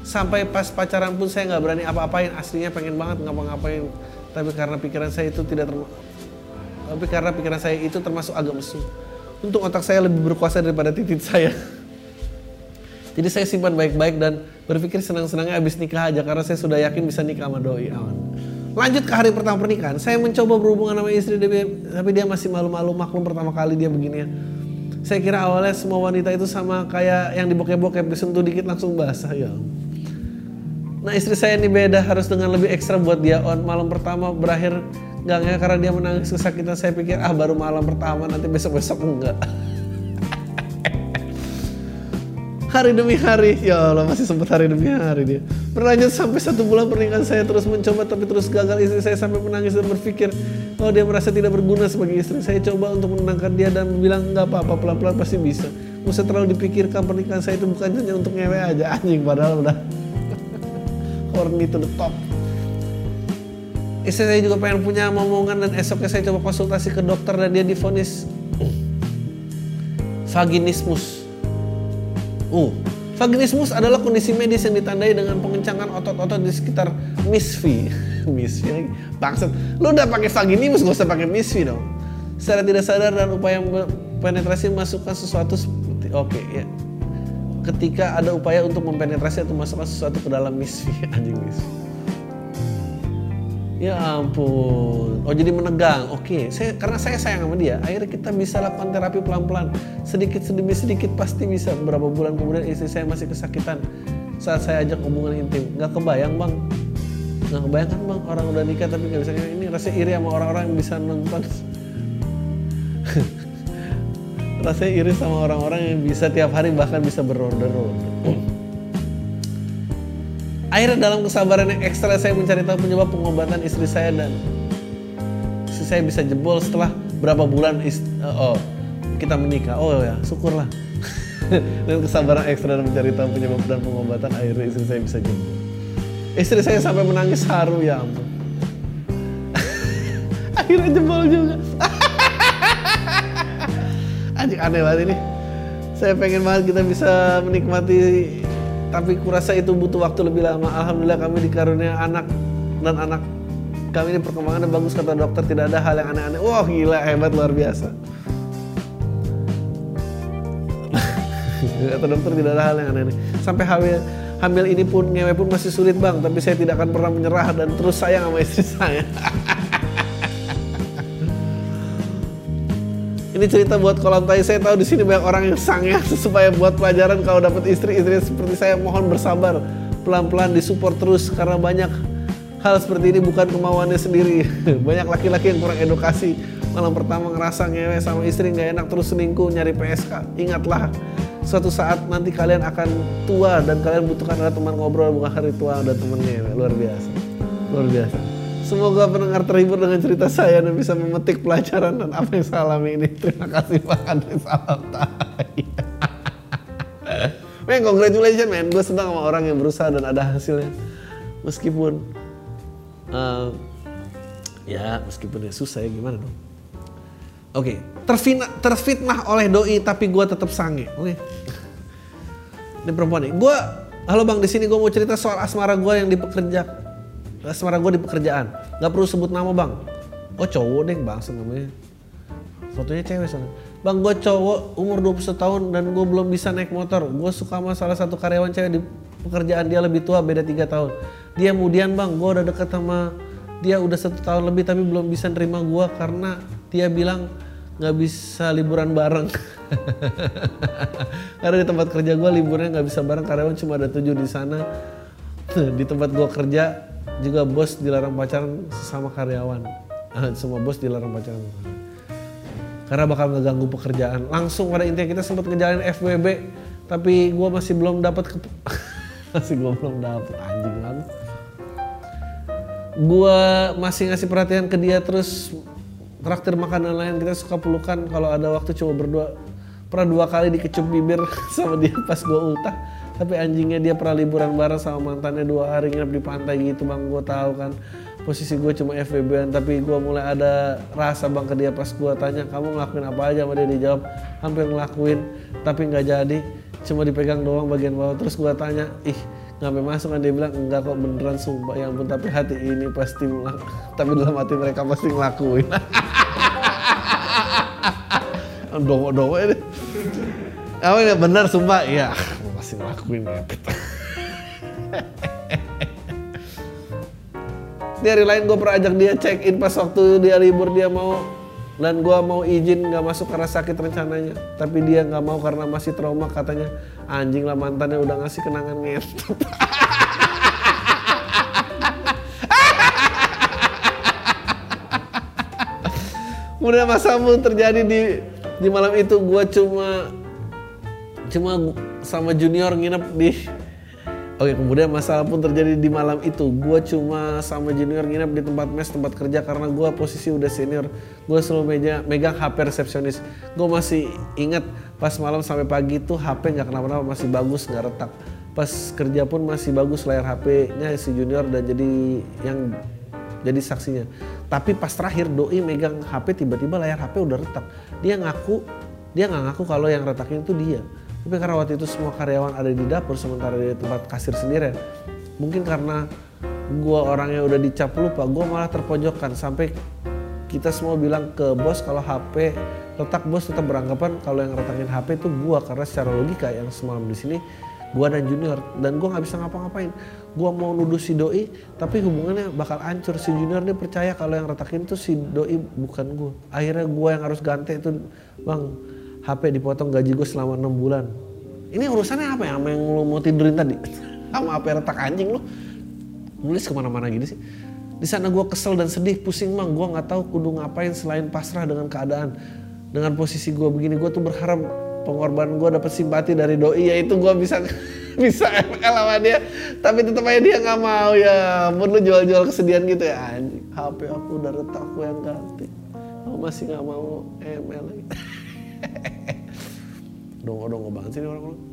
Sampai pas pacaran pun saya nggak berani apa-apain. Aslinya pengen banget ngapa-ngapain. Tapi karena pikiran saya itu tidak term tapi karena pikiran saya itu termasuk agak mesum. Untuk otak saya lebih berkuasa daripada titik saya. Jadi saya simpan baik-baik dan berpikir senang-senangnya habis nikah aja karena saya sudah yakin bisa nikah sama doi aman. Lanjut ke hari pertama pernikahan, saya mencoba berhubungan sama istri dia, tapi dia masih malu-malu maklum pertama kali dia begini ya. Saya kira awalnya semua wanita itu sama kayak yang dibokep-bokep disentuh dikit langsung basah ya. Nah istri saya ini beda harus dengan lebih ekstra buat dia on malam pertama berakhir Enggak karena dia menangis kesakitan saya pikir ah baru malam pertama nanti besok-besok enggak. hari demi hari, ya Allah masih sempat hari demi hari dia. Berlanjut sampai satu bulan pernikahan saya terus mencoba tapi terus gagal istri saya sampai menangis dan berpikir oh dia merasa tidak berguna sebagai istri. Saya coba untuk menenangkan dia dan bilang nggak apa-apa pelan-pelan pasti bisa. Usah terlalu dipikirkan pernikahan saya itu bukan hanya untuk ngewe aja anjing padahal udah horny to the top istri saya juga pengen punya momongan dan esoknya saya coba konsultasi ke dokter dan dia difonis vaginismus. Uh, vaginismus adalah kondisi medis yang ditandai dengan pengencangan otot-otot di sekitar misfi. misfi bangsat. Lu udah pakai vaginismus gak usah pakai misfi dong. Secara tidak sadar dan upaya penetrasi masukkan sesuatu seperti oke okay, ya. Ketika ada upaya untuk mempenetrasi atau masukkan sesuatu ke dalam misfi anjing misfi Ya ampun. Oh jadi menegang. Oke, saya karena saya sayang sama dia, akhirnya kita bisa lakukan terapi pelan-pelan. Sedikit demi sedikit pasti bisa. Beberapa bulan kemudian istri saya masih kesakitan saat saya ajak hubungan intim. Nggak kebayang bang. Nggak kebayang kan bang orang udah nikah tapi nggak bisa ini rasa iri sama orang-orang yang bisa nonton. rasanya iri sama orang-orang yang bisa tiap hari bahkan bisa beronda-ronda. Akhirnya dalam kesabaran yang ekstra saya mencari tahu penyebab pengobatan istri saya dan istri saya bisa jebol setelah berapa bulan ist uh, oh kita menikah. Oh ya, syukurlah. dan kesabaran ekstra dan mencari tahu penyebab dan pengobatan akhirnya istri saya bisa jebol. Istri saya sampai menangis haru ya ampun. akhirnya jebol juga. Anjing aneh banget ini. Saya pengen banget kita bisa menikmati tapi kurasa itu butuh waktu lebih lama. Alhamdulillah kami dikarunia anak dan anak kami ini perkembangannya bagus kata dokter tidak ada hal yang aneh-aneh. Wah gila hebat luar biasa. kata dokter tidak ada hal yang aneh-aneh. Sampai hamil hamil ini pun ngewe pun masih sulit bang, tapi saya tidak akan pernah menyerah dan terus sayang sama istri saya. Ini cerita buat kolam tai. Saya tahu di sini banyak orang yang sange supaya buat pelajaran kalau dapat istri-istri seperti saya mohon bersabar. Pelan-pelan disupport terus karena banyak hal seperti ini bukan kemauannya sendiri. banyak laki-laki yang kurang edukasi. Malam pertama ngerasa ngewe sama istri nggak enak terus selingkuh nyari PSK. Ingatlah suatu saat nanti kalian akan tua dan kalian butuhkan ada teman ngobrol bukan hari tua teman ngewe. Luar biasa. Luar biasa. Semoga pendengar terhibur dengan cerita saya dan bisa memetik pelajaran dan apa yang saya alami ini. Terima kasih Pak Andri Salam Men, congratulations men. Gue senang sama orang yang berusaha dan ada hasilnya. Meskipun uh, ya meskipun ya susah ya gimana dong. Oke, okay. terfitnah, terfitnah oleh doi tapi gue tetap sange. Oke. Okay. Ini perempuan nih. Gue, halo bang di sini gue mau cerita soal asmara gue yang dipekerja asmara gue di pekerjaan. Nggak perlu sebut nama bang. Oh cowok deh bang namanya. Fotonya cewek sana bang gue cowok umur 21 tahun dan gue belum bisa naik motor. Gue suka sama salah satu karyawan cewek di pekerjaan dia lebih tua beda tiga tahun. Dia kemudian bang. Gue udah deket sama dia udah satu tahun lebih tapi belum bisa nerima gue karena dia bilang nggak bisa liburan bareng. Karena di tempat kerja gue liburnya nggak bisa bareng. Karyawan cuma ada tujuh di sana. Di tempat gue kerja juga bos dilarang pacaran sesama karyawan. Semua bos dilarang pacaran. Karena bakal ngeganggu pekerjaan. Langsung pada intinya kita sempat ngejalanin FBB tapi gue masih belum dapat ke... masih gue belum dapat anjing banget gue masih ngasih perhatian ke dia terus traktir makanan lain. Kita suka pelukan kalau ada waktu coba berdua. Pernah dua kali dikecup bibir sama dia pas gue ultah tapi anjingnya dia pernah liburan bareng sama mantannya dua hari nginep di pantai gitu bang. Gue tahu kan posisi gue cuma FBB tapi gue mulai ada rasa bang ke dia pas gue tanya kamu ngelakuin apa aja? Sama dia dijawab hampir ngelakuin tapi nggak jadi. Cuma dipegang doang bagian bawah. Terus gue tanya ih nggak masuk kan? Dia bilang enggak kok beneran sumpah. Ya ampun tapi hati ini pasti tapi dalam hati mereka pasti ngelakuin. Dongo-dongo ini ini bener sumpah? Masih ngelakuin ya di hari lain gue pernah ajak dia check in pas waktu dia libur dia mau. Dan gue mau izin nggak masuk karena sakit rencananya. Tapi dia nggak mau karena masih trauma katanya anjing lah mantannya udah ngasih kenangan ngentot. Kemudian masa terjadi di di malam itu gue cuma cuma sama junior nginep di Oke kemudian masalah pun terjadi di malam itu. Gue cuma sama junior nginep di tempat mes tempat kerja Karena gue posisi udah senior. Gue selalu meja, megang HP resepsionis. Gue masih ingat pas malam sampai pagi tuh HP gak kenapa-napa masih bagus gak retak. Pas kerja pun masih bagus layar HP-nya si junior dan jadi yang jadi saksinya. Tapi pas terakhir doi megang HP tiba-tiba layar HP udah retak. Dia ngaku dia nggak ngaku kalau yang retakin itu dia tapi karena waktu itu semua karyawan ada di dapur sementara di tempat kasir sendirian. Mungkin karena gue orangnya udah dicap lupa, gue malah terpojokkan. Sampai kita semua bilang ke bos kalau HP retak bos tetap beranggapan kalau yang retakin HP itu gue karena secara logika yang semalam di sini gue dan junior. Dan gue nggak bisa ngapa-ngapain. Gue mau nuduh si doi tapi hubungannya bakal hancur. Si junior dia percaya kalau yang retakin tuh si doi bukan gue akhirnya gue yang harus ganti itu bang HP dipotong gaji gue selama enam bulan. Ini urusannya apa ya? Sama yang lu mau tidurin tadi? Sama HP retak anjing lu? Nulis ke mana-mana gini sih. Di sana gue kesel dan sedih pusing mang. Gue nggak tahu kudu ngapain selain pasrah dengan keadaan. Dengan posisi gue begini gue tuh berharap pengorbanan gue dapat simpati dari doi yaitu gue bisa bisa ML sama dia. Tapi tetap aja dia nggak mau ya ampun lu jual-jual kesedihan gitu ya anjing. HP aku udah retak aku yang ganti. Aku masih nggak mau ML lagi dongo-dongo banget sih orang-orang.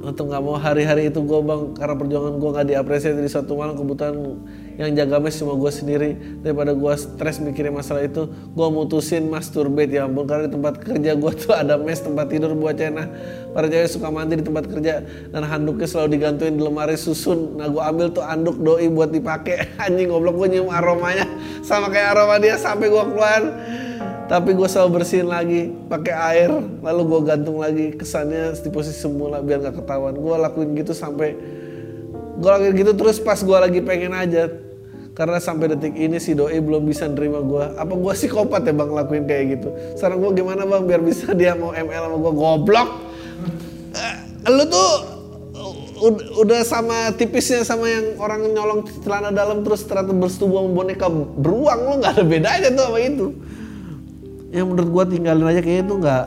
Untuk nggak mau hari-hari itu gue bang karena perjuangan gue nggak diapresiasi di suatu malam kebutuhan yang jaga mes cuma gue sendiri. Daripada gue stres mikirin masalah itu gue mutusin masturbate ya ampun. Karena di tempat kerja gue tuh ada mes tempat tidur buat cena para cewek suka mandi di tempat kerja dan handuknya selalu digantuin di lemari susun. Nah gue ambil tuh handuk doi buat dipakai anjing goblok gue nyium aromanya. Sama kayak aroma dia sampai gue keluar tapi gue selalu bersihin lagi pakai air lalu gue gantung lagi. Kesannya di posisi semula biar nggak ketahuan. Gue lakuin gitu sampai gue lakuin gitu terus pas gue lagi pengen aja. Karena sampai detik ini si doi belum bisa nerima gue apa gue psikopat ya bang lakuin kayak gitu? Sekarang gue gimana bang biar bisa dia mau ML sama gue goblok! Eh, lu tuh udah sama tipisnya sama yang orang nyolong celana dalam terus ternyata bersetubuh sama boneka beruang. Lu nggak ada bedanya tuh sama itu yang menurut gua tinggalin aja kayaknya tuh nggak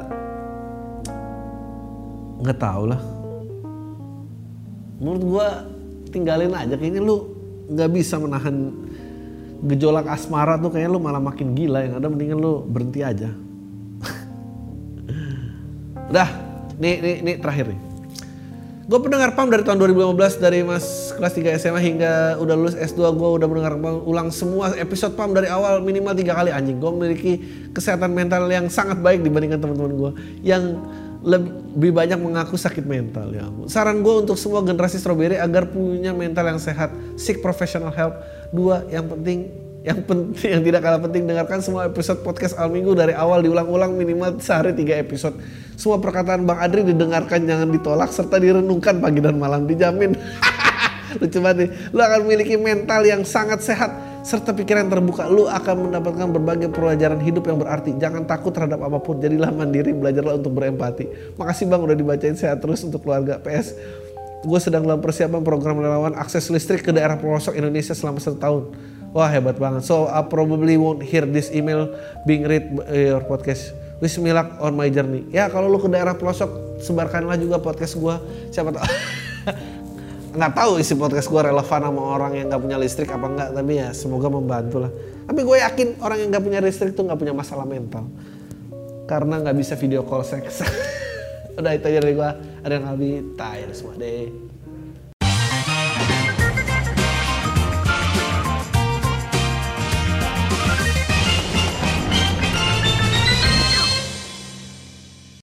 nggak tahu lah. Menurut gua tinggalin aja kayaknya lu nggak bisa menahan gejolak asmara tuh kayaknya lu malah makin gila yang ada mendingan lu berhenti aja. Udah nih nih nih terakhir nih Gue pendengar PAM dari tahun 2015 dari mas kelas 3 SMA hingga udah lulus S2 gue udah mendengar ulang semua episode PAM dari awal minimal tiga kali anjing. Gue memiliki kesehatan mental yang sangat baik dibandingkan teman-teman gue yang lebih banyak mengaku sakit mental ya. Saran gue untuk semua generasi strawberry agar punya mental yang sehat, seek professional help. Dua, yang penting yang penting yang tidak kalah penting dengarkan semua episode podcast Al Minggu dari awal diulang-ulang minimal sehari tiga episode. Semua perkataan Bang Adri didengarkan jangan ditolak serta direnungkan pagi dan malam dijamin. Lucu banget nih. Lu akan memiliki mental yang sangat sehat serta pikiran terbuka. Lu akan mendapatkan berbagai pelajaran hidup yang berarti. Jangan takut terhadap apa pun. Jadilah mandiri, belajarlah untuk berempati. Makasih Bang udah dibacain sehat terus untuk keluarga PS. Gue sedang dalam persiapan program relawan akses listrik ke daerah pelosok Indonesia selama satu tahun. Wah hebat banget. So I probably won't hear this email being read your podcast. Wish me luck on my journey. Ya kalau lu ke daerah pelosok sebarkanlah juga podcast gue. Siapa tahu nggak tahu isi podcast gue relevan sama orang yang nggak punya listrik apa enggak. Tapi ya semoga membantu lah. Tapi gue yakin orang yang nggak punya listrik tuh nggak punya masalah mental. Karena nggak bisa video call seks. Udah itu aja dari gue. Ada yang lebih semua deh.